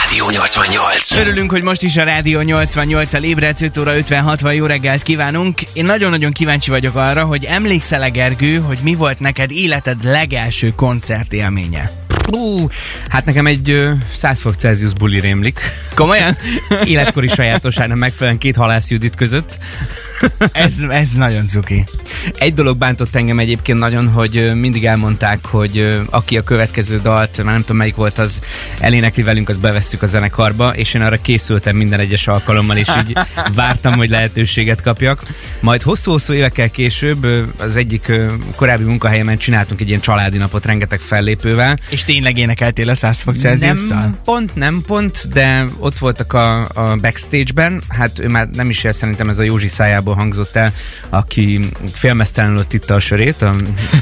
Rádió 88. Örülünk, hogy most is a Rádió 88-al ébredsz, 5 óra 56 jó reggelt kívánunk. Én nagyon-nagyon kíváncsi vagyok arra, hogy emlékszel-e Gergő, hogy mi volt neked életed legelső koncertélménye? Ú, hát nekem egy ö, 100 fok Celsius buli rémlik. Komolyan? Életkori sajátosságnak megfelelően két halász Judit között. Ez, ez nagyon cuki. Egy dolog bántott engem egyébként nagyon, hogy mindig elmondták, hogy aki a következő dalt, már nem tudom melyik volt, az elénekli velünk, az bevesszük a zenekarba, és én arra készültem minden egyes alkalommal, és így vártam, hogy lehetőséget kapjak. Majd hosszú-hosszú évekkel később az egyik korábbi munkahelyemen csináltunk egy ilyen családi napot rengeteg fellépővel, És tényleg énekeltél a 100 fok Celsiusszal? nem pont, nem pont, de ott voltak a, a backstage-ben, hát ő már nem is él, szerintem ez a Józsi szájából hangzott el, aki félmeztelenül ott itta a sörét a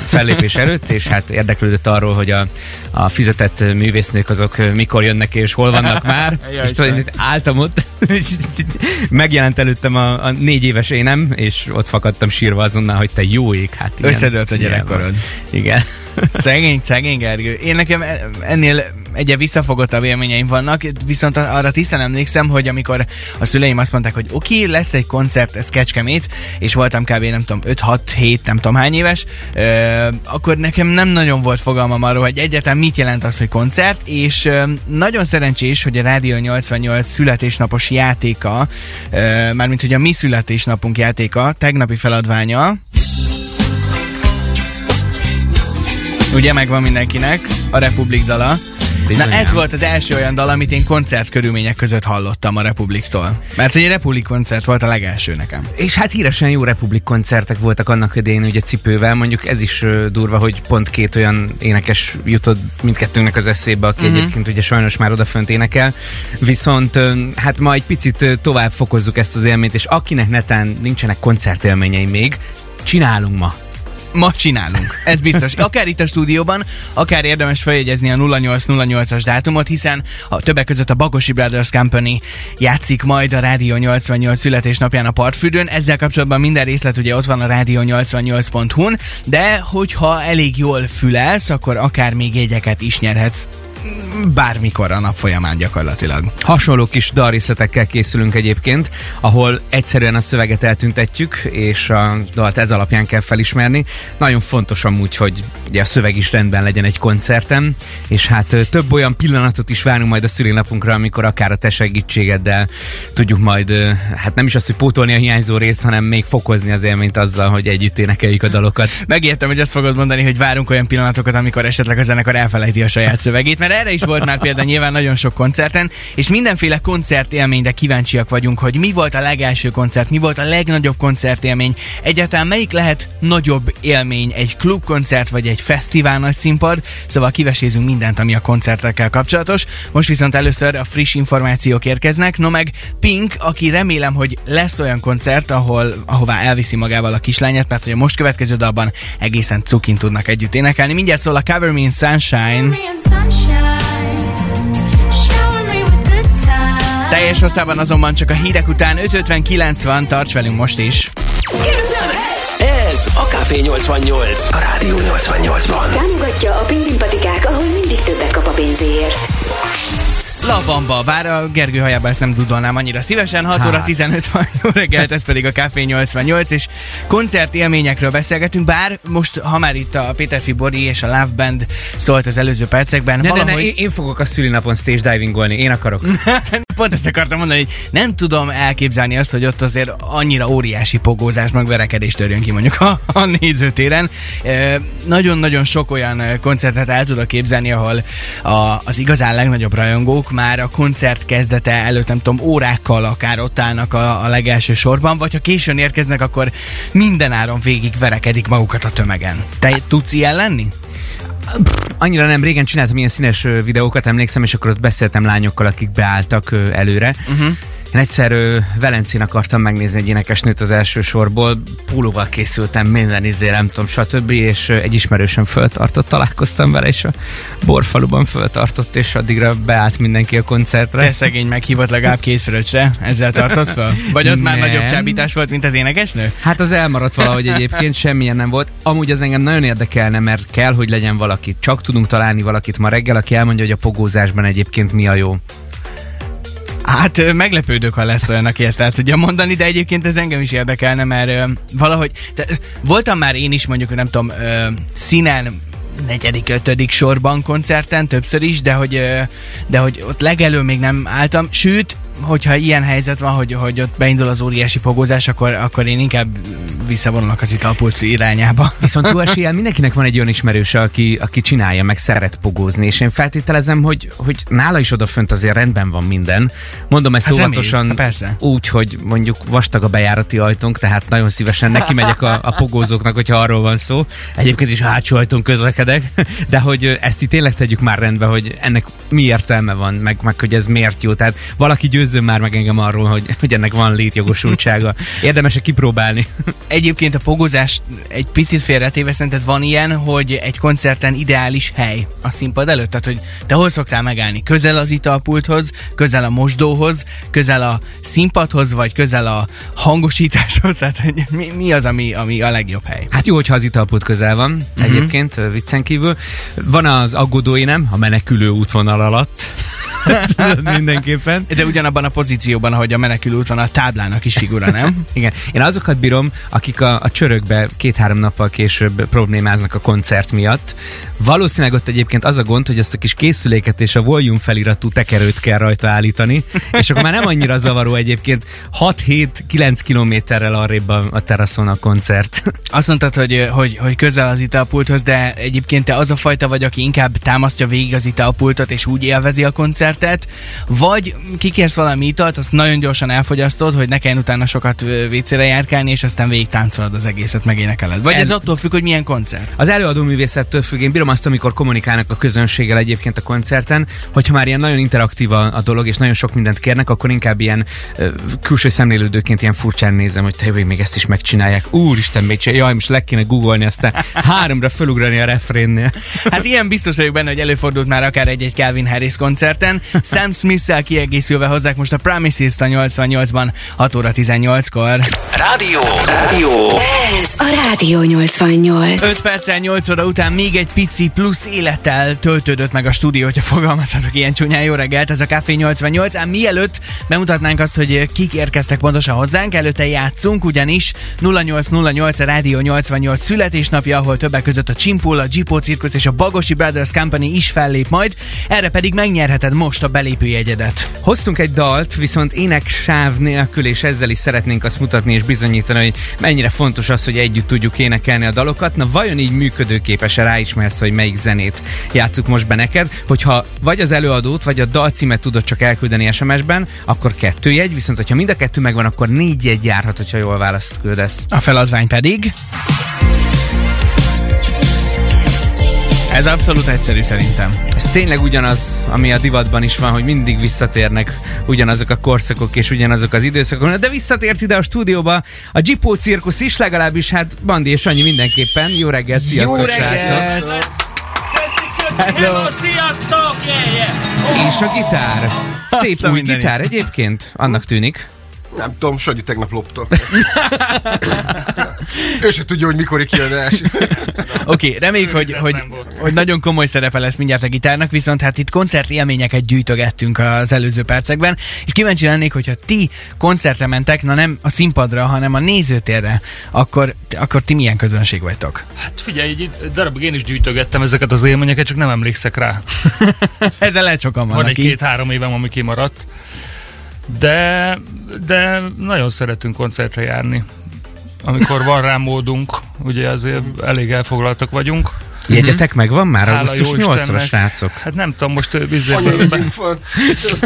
fellépés előtt, és hát érdeklődött arról, hogy a, a fizetett művésznők azok mikor jönnek és hol vannak már, Jaj, és tudod, álltam ott, és megjelent előttem a, a négy éves énem, és ott fakadtam sírva azonnal, hogy te jó ég, hát igen. Összedőlt a gyerekkorod. Igen. Szegény, szegény Gergő. Én nekem ennél egyre visszafogottabb élményeim vannak, viszont arra tisztán emlékszem, hogy amikor a szüleim azt mondták, hogy oké, okay, lesz egy koncert, ez Kecskemét, és voltam kb. nem tudom, 5-6-7, nem tudom hány éves, ö, akkor nekem nem nagyon volt fogalmam arról, hogy egyáltalán mit jelent az, hogy koncert, és ö, nagyon szerencsés, hogy a Rádió 88 születésnapos játéka, ö, mármint hogy a mi születésnapunk játéka, tegnapi feladványa, ugye megvan mindenkinek, a Republik dala. Bizonyám. Na ez volt az első olyan dal, amit én koncert körülmények között hallottam a Republiktól. Mert a Republik koncert volt a legelső nekem. És hát híresen jó Republik koncertek voltak annak idején ugye cipővel, mondjuk ez is durva, hogy pont két olyan énekes jutott mindkettőnknek az eszébe, aki uh-huh. egyébként ugye sajnos már odafönt énekel. Viszont hát ma egy picit tovább fokozzuk ezt az élményt, és akinek netán nincsenek koncertélményei még, csinálunk ma. Ma csinálunk, ez biztos. Akár itt a stúdióban, akár érdemes feljegyezni a 0808-as dátumot, hiszen a többek között a Bagosi Brothers Company játszik majd a Rádió 88 születésnapján a Partfürdőn. Ezzel kapcsolatban minden részlet ugye ott van a rádió88.hu-n, de hogyha elég jól fülelsz, akkor akár még jegyeket is nyerhetsz bármikor a nap folyamán gyakorlatilag. Hasonló kis dalrészletekkel készülünk egyébként, ahol egyszerűen a szöveget eltüntetjük, és a dalt ez alapján kell felismerni. Nagyon fontos amúgy, hogy a szöveg is rendben legyen egy koncerten, és hát több olyan pillanatot is várunk majd a szülinapunkra, amikor akár a te segítségeddel tudjuk majd, hát nem is azt, hogy pótolni a hiányzó részt, hanem még fokozni az élményt azzal, hogy együtt énekeljük a dalokat. Megértem, hogy azt fogod mondani, hogy várunk olyan pillanatokat, amikor esetleg a zenekar elfelejti a saját szövegét, mert erre is volt már például nyilván nagyon sok koncerten, és mindenféle koncertélményre kíváncsiak vagyunk, hogy mi volt a legelső koncert, mi volt a legnagyobb koncertélmény, egyáltalán melyik lehet nagyobb élmény, egy klubkoncert vagy egy fesztivál nagy színpad, szóval kivesézünk mindent, ami a koncertekkel kapcsolatos. Most viszont először a friss információk érkeznek, no meg Pink, aki remélem, hogy lesz olyan koncert, ahol, ahová elviszi magával a kislányát, mert hogy a most következő dalban egészen cukin tudnak együtt énekelni. Mindjárt szól a Cover Me in Sunshine. Teljes hosszában azonban csak a hírek után 5.59 van, tarts velünk most is. Ez a Café 88. A Rádió 88-ban. Támogatja a Pingvin patikák, ahol mindig többet kap a pénzéért. Labamba, bár a Gergő hajába ezt nem dudolnám annyira szívesen, 6 óra Hát. 15 van, jó reggelt, ez pedig a Café 88, és koncert élményekről beszélgetünk, bár most, ha már itt a Péter Fibori és a Love Band szólt az előző percekben, Ne, ne, valahogy... ne, én, én fogok a szülinapon stage divingolni, én akarok. Pont ezt akartam mondani, hogy nem tudom elképzelni azt, hogy ott azért annyira óriási pogózás, meg verekedés törjön ki mondjuk a, a nézőtéren. E, nagyon-nagyon sok olyan koncertet el tudok képzelni, ahol a, az igazán legnagyobb rajongók már a koncert kezdete előtt, nem tudom, órákkal akár ott állnak a, a legelső sorban, vagy ha későn érkeznek, akkor minden áron végig verekedik magukat a tömegen. Te tudsz ilyen lenni? Annyira nem régen csináltam ilyen színes videókat, emlékszem, és akkor ott beszéltem lányokkal, akik beálltak előre. Uh-huh. Én egyszer ö, Velencén akartam megnézni egy énekesnőt az első sorból, pólóval készültem, minden izé, nem tudom, stb. És egy ismerősöm föltartott, találkoztam vele, és a borfaluban föltartott, és addigra beállt mindenki a koncertre. Te szegény meghívott legalább két fröccsre, ezzel tartott fel? Vagy az már Nem. nagyobb csábítás volt, mint az énekesnő? Hát az elmaradt valahogy egyébként, semmilyen nem volt. Amúgy az engem nagyon érdekelne, mert kell, hogy legyen valaki. Csak tudunk találni valakit ma reggel, aki elmondja, hogy a pogózásban egyébként mi a jó. Hát meglepődök, ha lesz olyan, aki ezt el tudja mondani, de egyébként ez engem is érdekelne, mert valahogy, te, voltam már én is mondjuk, nem tudom, színen negyedik, ötödik sorban koncerten, többször is, de hogy, de hogy ott legelő még nem álltam, sőt, hogyha ilyen helyzet van, hogy, hogy ott beindul az óriási pogózás, akkor, akkor én inkább visszavonulok az italpult irányába. Viszont eséllyel mindenkinek van egy olyan ismerőse, aki, aki csinálja, meg szeret pogózni, és én feltételezem, hogy, hogy nála is odafönt azért rendben van minden. Mondom ezt Hát reméljük, óvatosan, hát persze. úgy, hogy mondjuk vastag a bejárati ajtónk, tehát nagyon szívesen neki megyek a, a pogózóknak, hogyha arról van szó. Egyébként is a hátsó ajtón közlekedek, de hogy ezt itt tényleg tegyük már rendbe, hogy ennek mi értelme van, meg, meg hogy ez miért jó. Tehát valaki győzzön már meg engem arról, hogy, hogy ennek van létjogosultsága. Érdemes kipróbálni. Egyébként a pogozás egy picit félretéve szerinted van ilyen, hogy egy koncerten ideális hely a színpad előtt? Tehát, hogy te hol szoktál megállni? Közel az italpulthoz, közel a mosdóhoz, közel a színpadhoz, vagy közel a hangosításhoz? Tehát hogy mi, mi az, ami, ami a legjobb hely? Hát jó, hogyha az italpult közel van, uh-huh. egyébként, viccen kívül. Van az aggódói nem, a menekülő útvonal alatt. Tudod, mindenképpen. De ugyanabban a pozícióban, ahogy a menekülő út van, a táblának is figura, nem? Igen. Én azokat bírom, akik a, a csörökbe két-három nappal később problémáznak a koncert miatt. Valószínűleg ott egyébként az a gond, hogy azt a kis készüléket és a volume feliratú tekerőt kell rajta állítani, és akkor már nem annyira zavaró egyébként 6-7-9 kilométerrel arrébb a, a teraszon a koncert. Azt mondtad, hogy, hogy, hogy közel az italpulthoz, de egyébként te az a fajta vagy, aki inkább támasztja végig az italpultot, és úgy élvezi a koncertet, vagy kikérsz valami italt, azt nagyon gyorsan elfogyasztod, hogy ne kelljen utána sokat vécére járkálni, és aztán végig táncolod az egészet, megénekeled. Vagy ez, Ez- attól függ, hogy milyen koncert. Az előadó művészettől függ, én bírom azt, amikor kommunikálnak a közönséggel egyébként a koncerten, hogyha már ilyen nagyon interaktív a, a dolog, és nagyon sok mindent kérnek, akkor inkább ilyen ö, külső szemlélődőként ilyen furcsán nézem, hogy te még ezt is megcsinálják. Úristen, még. Jaj, most le kéne googolni, aztán háromra felugrani a refrénnél. Hát ilyen biztos vagyok benne, hogy előfordult már akár egy-egy Calvin Harris koncerten. Sam Smith-szel kiegészülve hozzák most a Promises-t a 88-ban 6 óra 18-kor. Rádió. Rádió. Ez a Rádió 88. 5 perccel 8 óra után még egy pici plusz élettel töltődött meg a stúdió, hogyha fogalmazhatok ilyen csúnyán. Jó reggelt, ez a Café 88. Ám mielőtt bemutatnánk azt, hogy kik érkeztek pontosan hozzánk, előtte játszunk, ugyanis 0808 a Rádió 88 születésnapja, ahol többek között a Csimpul, a Gipó Cirkusz és a Bagosi Brothers Company is fellép majd. Erre pedig megnyerheted most a belépőjegyedet. Hoztunk egy dalt, viszont ének sáv nélkül, és ezzel is szeretnénk azt mutatni és bizonyítani, hogy mennyire fontos az, hogy együtt tudjuk énekelni a dalokat. Na vajon így működőképes-e ráismersz, hogy melyik zenét játsszuk most be neked? Hogyha vagy az előadót, vagy a dalcímet tudod csak elküldeni SMS-ben, akkor kettő jegy, viszont hogyha mind a kettő megvan, akkor négy jegy járhat, hogyha jól választ küldesz. A feladvány pedig... Ez abszolút egyszerű szerintem. Ez tényleg ugyanaz, ami a divatban is van, hogy mindig visszatérnek ugyanazok a korszakok és ugyanazok az időszakok. De visszatért ide a stúdióba a Gipó cirkusz is, legalábbis hát Bandi és Annyi mindenképpen. Jó reggelt, sziasztok Jó srácok! reggelt! Hello, sziasztok! Yeah, yeah. És a gitár. Szép Azt a új mindenit. gitár egyébként, annak tűnik. Nem tudom, Sanyi tegnap lopta. ő se tudja, hogy mikor kijön első. Oké, okay, reméljük, hogy, hogy, hogy nagyon komoly szerepe lesz mindjárt a gitárnak, viszont hát itt koncertélményeket gyűjtögettünk az előző percekben, és kíváncsi lennék, hogyha ti koncertre mentek, na nem a színpadra, hanem a nézőtérre, akkor, akkor ti milyen közönség vagytok? Hát figyelj, egy darabig én is gyűjtögettem ezeket az élményeket, csak nem emlékszek rá. Ezzel lehet sokan Van vannak egy két-három évem, ami kimaradt. De, de nagyon szeretünk koncertre járni. Amikor van rá módunk, ugye azért elég elfoglaltak vagyunk. Jegyetek megvan már Hála augusztus jó 8-ra, Istennek. srácok? Hát nem tudom, most van.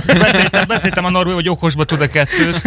beszéltem, beszéltem a Norbi, hogy okosba tud-e kettőt,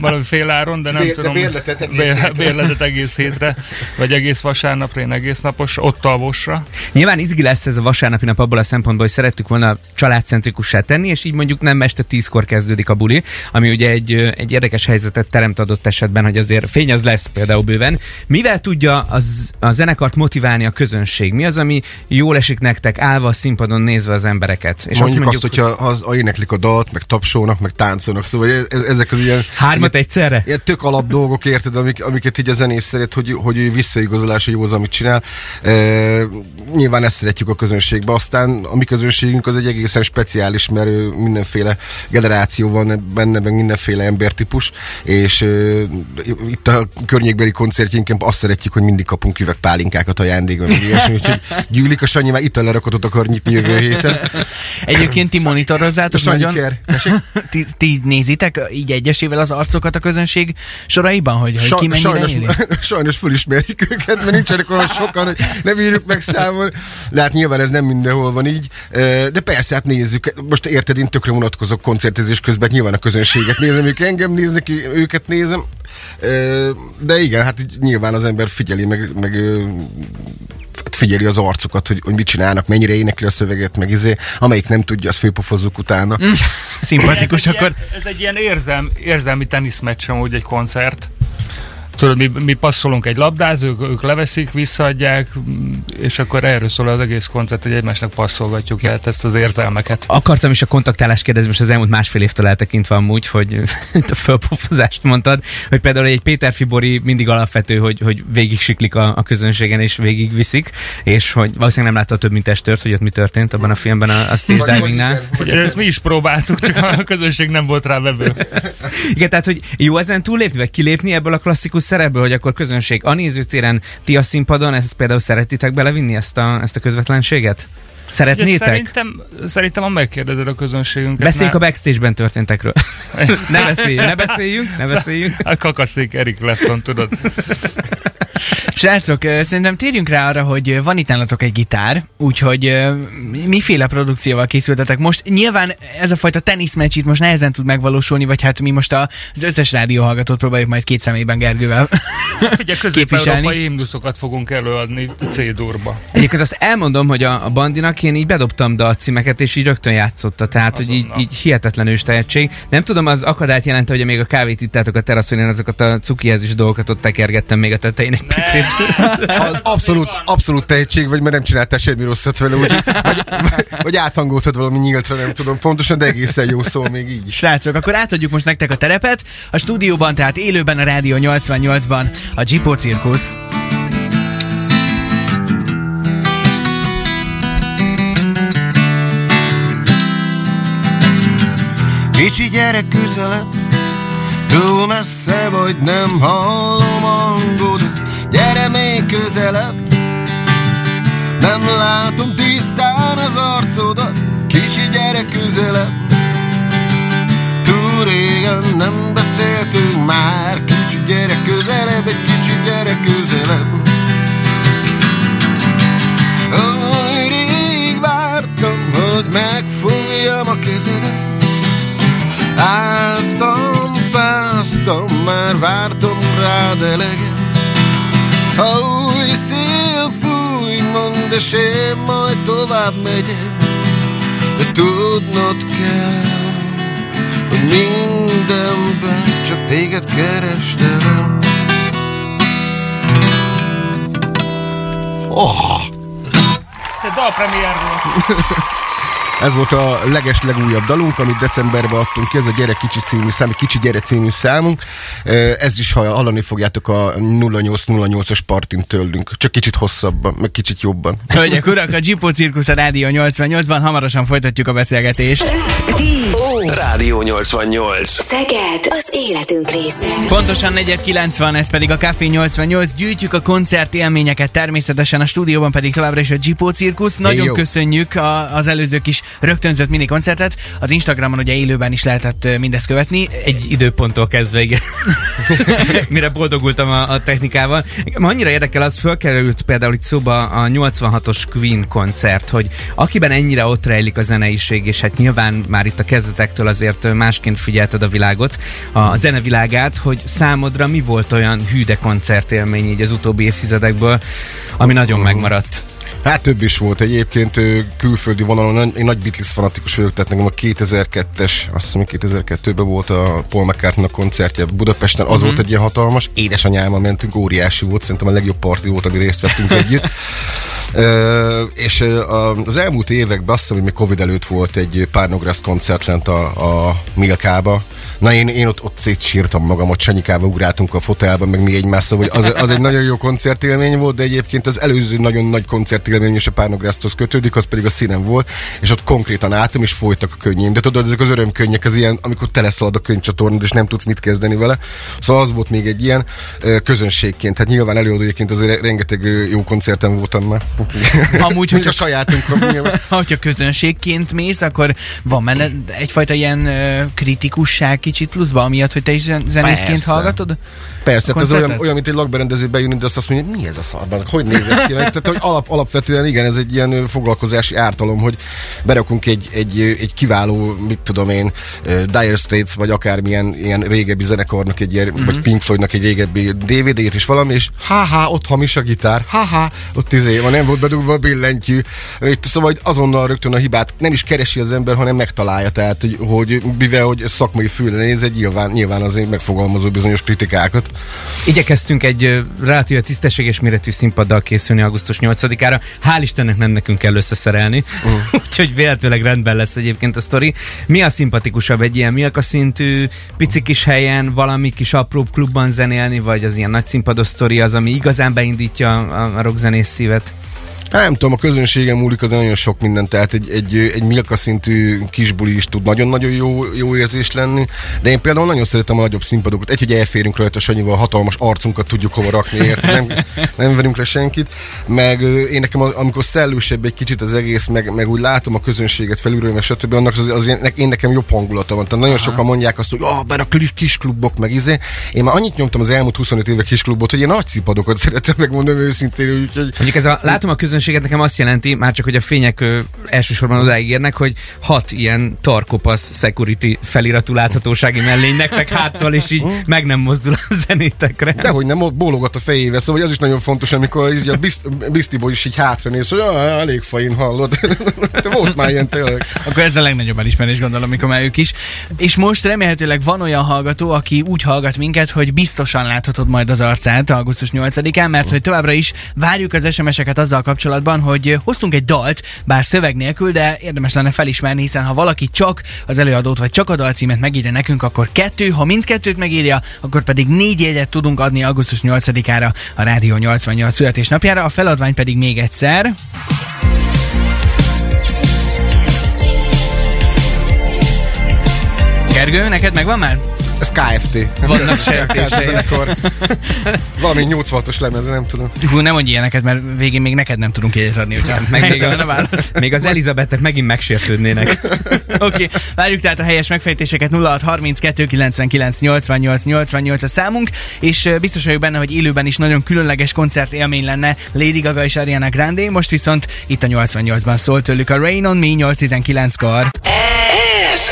valami fél áron, de nem Bér- de tudom. bérletet egész Bér- hétre. Bérletet egész hétre, vagy egész vasárnapra, én egész napos, ott alvosra. Nyilván izgi lesz ez a vasárnapi nap abból a szempontból, hogy szerettük volna családcentrikussá tenni, és így mondjuk nem este tízkor kezdődik a buli, ami ugye egy, egy érdekes helyzetet teremt adott esetben, hogy azért fény az lesz például bőven. Mivel tudja az, a zenekart motiválni a közönség? Mi az, ami jól esik nektek állva a színpadon nézve az embereket? És mondjuk, azt, hogyha az, ha éneklik a dalt, meg tapsolnak, meg táncolnak, szóval ez, ezek az ilyen... Hármat egyszerre? Ilyen tök alap dolgok, érted, amik, amiket így a zenész szeret, hogy, hogy visszaigazolás, hogy jó az, amit csinál. E, nyilván ezt szeretjük a közönségbe. Aztán a mi közönségünk az egy egészen speciális, mert mindenféle generáció van benne, meg mindenféle embertípus, és e, itt a környékbeli koncertjénken azt szeretjük, hogy mindig kapunk üvegpálinkákat ajándékban, ilyesmi, úgyhogy gyűlik a Sanyi, már itt a lerakatot akar nyitni jövő héten. Egyébként ti monitorozzátok nagyon... ker. Ti, ti nézitek így egyesével az arcokat a közönség soraiban, hogy, hogy Sa- ki mennyire sajnos, éli? sajnos fölismerjük őket, mert nincsenek olyan sokan, hogy nem írjuk meg számol. De hát nyilván ez nem mindenhol van így. De persze, hát nézzük. Most érted, én tökre unatkozok koncertezés közben, nyilván a közönséget nézem, ők engem néznek, őket nézem. De igen, hát nyilván az ember figyeli, meg, meg figyeli az arcukat, hogy, hogy mit csinálnak, mennyire énekli a szöveget, meg izé, amelyik nem tudja, azt főpofozzuk utána. Mm. Szimpatikus, ez, egy akkor ilyen, ez egy ilyen érzelm, érzelmi teniszmeccs amúgy egy koncert. Tudod, mi, mi passzolunk egy labdát, ők, ők leveszik, visszaadják, és akkor erről szól az egész koncert, hogy egymásnak passzolgatjuk el ezt az érzelmeket. Akartam is a kontaktálást kérdezni, most az elmúlt másfél évtől eltekintve amúgy, hogy a fölpofozást mondtad, hogy például egy Péter Fibori mindig alapvető, hogy, hogy végig siklik a, a közönségen és végig viszik, és hogy valószínűleg nem látta több mint testört, hogy ott mi történt abban a filmben a, a stage divingnál. ezt mi is próbáltuk, csak a közönség nem volt rá vevő. Igen, tehát hogy jó ezen túllépni, vagy kilépni ebből a klasszikus szerepből, hogy akkor közönség a nézőtéren, ti a színpadon, ezt például szeretitek belevinni ezt a, ezt a közvetlenséget? Szeretnétek? Szerintem, szerintem a megkérdezed a közönségünket. Beszéljünk a már- backstage-ben történtekről. ne beszéljünk, ne beszéljünk, ne beszéljünk. A kakaszék Erik Lefton, tudod. Srácok, szerintem térjünk rá arra, hogy van itt nálatok egy gitár, úgyhogy miféle produkcióval készültetek most? Nyilván ez a fajta teniszmeccs itt most nehezen tud megvalósulni, vagy hát mi most a- az összes rádióhallgatót próbáljuk majd két szemében Gergővel Figyelj, képviselni. közép-európai himnuszokat fogunk előadni C-durba. Egyébként azt elmondom, hogy a, a Bandinak én így bedobtam dalcímeket, és így rögtön játszotta, tehát hogy így, Azonnal. így hihetetlen ős tehetség. Nem tudom, az akadályt jelente, hogy még a kávét ittátok a teraszon, én azokat a cukihez dolgokat ott tekergettem még a tetején egy picit. Az abszolút, abszolút tehetség vagy, mert nem csináltál semmi rosszat vele, úgy, vagy, vagy áthangoltad valami nyíltra, nem tudom pontosan, de egészen jó szó még így. Srácok, akkor átadjuk most nektek a terepet. A stúdióban, tehát élőben a Rádió 88-ban a Gipó Cirkusz. Kicsi gyerek közelebb, túl messze vagy nem hallom hangodat, gyere még közelebb, nem látom tisztán az arcodat, kicsi gyerek közelebb, túl régen nem beszéltünk már, kicsi gyerek közelebb, egy kicsi gyerek közelebb. Oly rég vártam, hogy megfogjam a kezedet, Áztam, fáztam, már vártam rád eleget Ha új szél fúj, mondd, és én majd tovább megyek De tudnod kell, hogy mindenben csak téged kerestem Oh! Ez egy dalpremiér volt. Ez volt a leges legújabb dalunk, amit decemberben adtunk ki, ez a Gyere Kicsi című szám, egy Kicsi Gyere című számunk. Ez is, ha hallani fogjátok a 0808-as partin tőlünk, csak kicsit hosszabban, meg kicsit jobban. Hölgyek, urak, a Gipó Cirkusz a Rádió 88-ban, hamarosan folytatjuk a beszélgetést. Rádió. Rádió 88. Szeged, az életünk része. Pontosan 490, ez pedig a Café 88. Gyűjtjük a koncert élményeket, természetesen a stúdióban pedig továbbra is a Gipó Cirkusz. Nagyon jó. köszönjük a, az előző kis rögtönzött mini koncertet. Az Instagramon ugye élőben is lehetett mindezt követni. Egy időponttól kezdve, igen. Mire boldogultam a, a technikával. Ma annyira érdekel, az fölkerült például itt szóba a 86-os Queen koncert, hogy akiben ennyire ott rejlik a zeneiség, és hát nyilván már itt a kezdetektől azért másként figyelted a világot, a zenevilágát, hogy számodra mi volt olyan hűde koncertélmény így az utóbbi évtizedekből, ami nagyon megmaradt. Hát több is volt egyébként külföldi vonalon. Én nagy Beatles fanatikus vagyok, tehát nekem a 2002-es, azt hiszem, hogy 2002-ben volt a Paul mccartney koncertje Budapesten, az uh-huh. volt egy ilyen hatalmas. Édesanyámmal mentünk, óriási volt, szerintem a legjobb parti volt, ami részt vettünk együtt. Ö, és a- az elmúlt években azt hiszem, hogy még Covid előtt volt egy Párnogrász koncert lent a, a Milkába. Na én, én ott, ott szétsírtam magam, ott Sanyikába ugráltunk a fotelben, meg mi egymás, szóval hogy az, az egy nagyon jó koncertélmény volt, de egyébként az előző nagyon nagy koncertélmény is a Párnográszhoz kötődik, az pedig a színem volt, és ott konkrétan álltam, és folytak a könnyém. De tudod, ezek az örömkönnyek, az ilyen, amikor teleszalad a könyvcsatornád, és nem tudsz mit kezdeni vele. Szóval az volt még egy ilyen közönségként. Hát nyilván előadóként azért rengeteg jó koncerten voltam már. Amúgy, hogy a sajátunkra. nyilván. Ha közönségként mész, akkor van benne egyfajta ilyen kritikusság kicsit pluszba, amiatt, hogy te is zen- zenészként Persze. hallgatod? Persze, hát ez olyan, olyan, mint egy lakberendező bejönni, de azt azt mondja, mi ez a szarban, hogy néz ez ki? Tehát, hogy alap, alapvetően igen, ez egy ilyen foglalkozási ártalom, hogy berakunk egy, egy, egy kiváló, mit tudom én, Dire Straits, vagy akármilyen ilyen régebbi zenekarnak egy ilyen, Mhm. mm-hmm. vagy Pink Floydnak egy régebbi DVD-t is valami, és ha-ha, ott hamis a gitár, ha-ha, ott izé van, nem volt bedugva a billentyű. Itt, szóval hogy azonnal rögtön a hibát nem is keresi az ember, hanem megtalálja, tehát hogy, hogy mivel hogy szakmai fülre néz, egy nyilván, nyilván azért megfogalmazó bizonyos kritikákat. Igyekeztünk egy relatíve tisztességes méretű színpaddal készülni augusztus 8-ára. Hál' Istennek nem nekünk kell összeszerelni, uh. úgyhogy véletlenül rendben lesz egyébként a sztori. Mi a szimpatikusabb egy ilyen Milka szintű, pici kis helyen, valami kis apróbb klubban zenélni, vagy az ilyen nagy színpados sztori az, ami igazán beindítja a, a rockzenész szívet? Hát Nem tudom, a közönségen múlik az nagyon sok minden, tehát egy, egy, egy Milka szintű kisbuli is tud nagyon-nagyon jó, jó érzés lenni, de én például nagyon szeretem a nagyobb színpadokat. Egy, hogy elférünk rajta Sanyival, hatalmas arcunkat tudjuk hova rakni, érted? Nem, nem verünk le senkit, meg én nekem, amikor szellősebb egy kicsit az egész, meg, meg úgy látom a közönséget felülről, meg stb., annak az, az én, én nekem jobb hangulata van. Tehát nagyon sokan mondják azt, hogy ah, bár a kis- kis klubok, meg izé. Én már annyit nyomtam az elmúlt 25 éve kis klubot, hogy én nagy színpadokat szeretem megmondani őszintén, úgyhogy Mondjuk ez a, látom a közönséget, nekem azt jelenti, már csak, hogy a fények ö, elsősorban odáig érnek, hogy hat ilyen tarkopasz security feliratú láthatósági mellény nektek háttal, és így meg nem mozdul a zenétekre. Dehogy nem, ott bólogat a fejével, szóval az is nagyon fontos, amikor így a biztiból is így hátra néz, hogy ah, elég fain hallod. De volt már ilyen tényleg. Akkor ez a legnagyobb elismerés, gondolom, mikor már ők is. És most remélhetőleg van olyan hallgató, aki úgy hallgat minket, hogy biztosan láthatod majd az arcát augusztus 8-án, mert hogy továbbra is várjuk az SMS-eket azzal kapcsolatban, hogy hoztunk egy dalt, bár szöveg nélkül, de érdemes lenne felismerni, hiszen ha valaki csak az előadót vagy csak a dalcímet megírja nekünk, akkor kettő, ha mindkettőt megírja, akkor pedig négy jegyet tudunk adni augusztus 8-ára a Rádió 88 születésnapjára, a feladvány pedig még egyszer. Gergő, neked megvan már? Ez KFT. Vannak zenekar. Valami 86-os lemez, nem tudom. Hú, nem mondj ilyeneket, mert végén még neked nem tudunk jegyet adni, hogyha Meg még, a a, válasz. még az Elizabetek megint megsértődnének. Oké, okay. várjuk tehát a helyes megfejtéseket 0632 99 88 88 a számunk, és biztos vagyok benne, hogy élőben is nagyon különleges koncert élmény lenne Lady Gaga és Ariana Grande, most viszont itt a 88-ban szól tőlük a Rain on Me 819-kor. Ez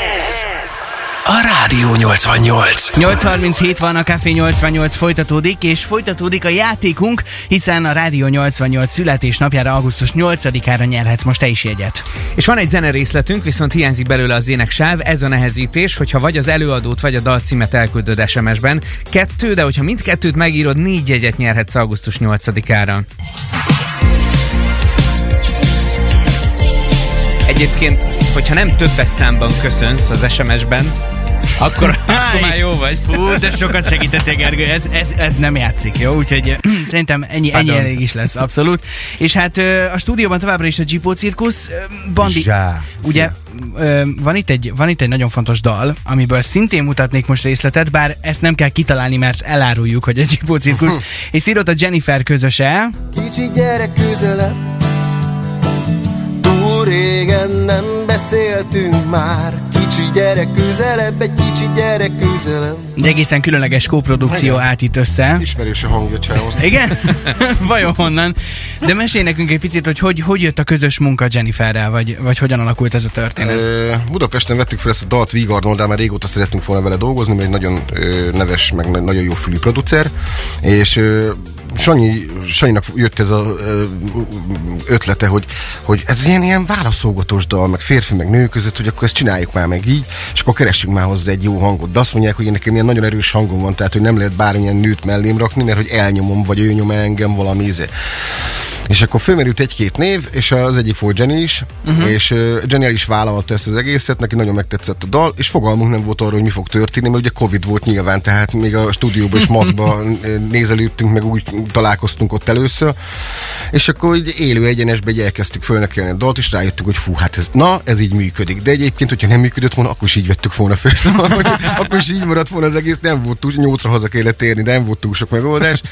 a Rádió 88. 8.37 van, a Café 88 folytatódik, és folytatódik a játékunk, hiszen a Rádió 88 születésnapjára, augusztus 8-ára nyerhetsz most te is jegyet. És van egy zenerészletünk, viszont hiányzik belőle az éneksáv. Ez a nehezítés, hogyha vagy az előadót, vagy a dalcímet elküldöd SMS-ben. Kettő, de hogyha mindkettőt megírod, négy jegyet nyerhetsz augusztus 8-ára. Egyébként, hogyha nem többes számban köszönsz az SMS-ben, Akkor, akkor már jó vagy. Fú, de sokat segítettél, Gergő, ez, ez, ez nem játszik, jó? Úgyhogy szerintem ennyi, ennyi Pardon. elég is lesz, abszolút. És hát ö, a stúdióban továbbra is a Gipó cirkusz, ö, Bandi, Zsá. ugye van itt, egy, van itt egy nagyon fontos dal, amiből szintén mutatnék most részletet, bár ezt nem kell kitalálni, mert eláruljuk, hogy a Gipó cirkusz, és Szirot a Jennifer közöse, Kicsi gyerek közelebb régen nem beszéltünk már Kicsi gyerek közelebb, egy kicsi gyerek közelebb egy egészen különleges kóprodukció állt itt össze. Ismerős a hangja, csávon. Igen? Vajon honnan? De mesélj nekünk egy picit, hogy hogy, hogy jött a közös munka Jenniferrel, vagy, vagy hogyan alakult ez a történet. Ö, Budapesten vettük fel ezt a dalt Víg Arnold, már régóta szerettünk volna vele dolgozni, mert egy nagyon ö, neves, meg na- nagyon jó fülű producer, és ö, Sanyi, Sanyinak jött ez a ötlete, hogy, hogy ez ilyen, ilyen válaszolgatós dal, meg férfi, meg nő között, hogy akkor ezt csináljuk már meg így, és akkor keressünk már hozzá egy jó hangot. De azt mondják, hogy én nekem ilyen nagyon erős hangom van, tehát hogy nem lehet bármilyen nőt mellém rakni, mert hogy elnyomom, vagy ő nyom el engem valami íze. És akkor fölmerült egy-két név, és az egyik volt Jenny is, uh-huh. és Jenny is vállalta ezt az egészet, neki nagyon megtetszett a dal, és fogalmunk nem volt arról, hogy mi fog történni, mert ugye Covid volt nyilván, tehát még a stúdióban is maszkba nézelődtünk, meg úgy találkoztunk ott először, és akkor így élő egyenesbe egy elkezdtük fölnekelni a dalt, és rájöttünk, hogy fú, hát ez, na, ez így működik. De egyébként, hogyha nem működött volna, akkor is így vettük volna föl, szóval, hogy akkor is így maradt volna az egész, nem volt túl, nyolcra haza kellett térni, de nem volt túl sok megoldás.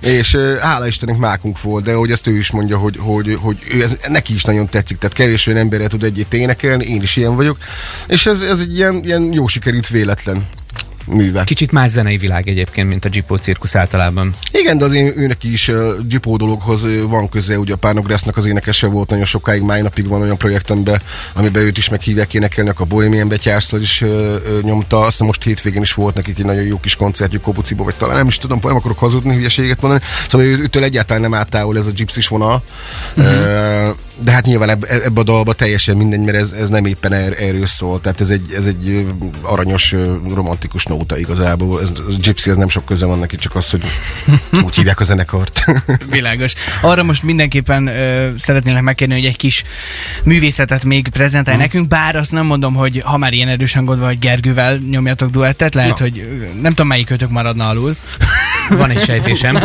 És hála Istennek mákunk volt, de hogy ezt ő is mondja, hogy, hogy, hogy ő ez, neki is nagyon tetszik, tehát kevés olyan emberrel tud egyet énekelni, én is ilyen vagyok, és ez, ez egy ilyen, ilyen jó sikerült véletlen műve. Kicsit más zenei világ egyébként, mint a Gipó cirkusz általában. Igen, de az én, őnek is uh, Gipó dologhoz van köze, ugye a Pánográsznak az énekese volt nagyon sokáig, máj napig van olyan projekt, amiben, amiben őt is meghívják énekelni, a Bohemian Betyárszal is uh, uh, nyomta, azt hiszem most hétvégén is volt nekik egy nagyon jó kis koncertjük Kobuciba, vagy talán nem is tudom, nem akarok hazudni, hülyeséget mondani, szóval ő, őtől egyáltalán nem áttávol ez a gypsys vonal, uh-huh. uh, de hát nyilván ebbe, ebbe a dalba teljesen mindegy, mert ez, ez nem éppen er, erről szól, tehát ez egy, ez egy aranyos, romantikus nóta igazából, ez, a Gypsy ez nem sok köze van neki, csak az, hogy úgy hívják a zenekart. Világos. Arra most mindenképpen ö, szeretnélek megkérni, hogy egy kis művészetet még prezentálj Mhm. nekünk, bár azt nem mondom, hogy ha már ilyen erős hangod vagy Gergővel nyomjatok duettet, lehet, Na. hogy nem tudom melyik kötök maradna alul. Van egy sejtésem.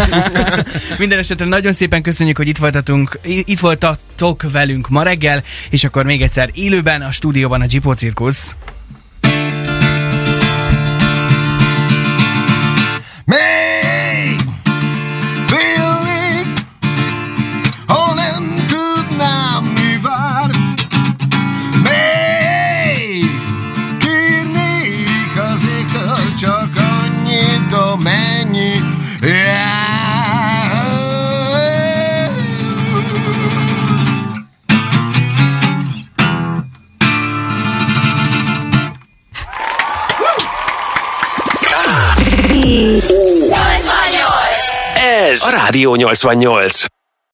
Minden esetre nagyon szépen köszönjük, hogy itt voltatunk, itt voltatok velünk ma reggel, és akkor még egyszer élőben a stúdióban a Gipó Cirkusz. Rádió 88.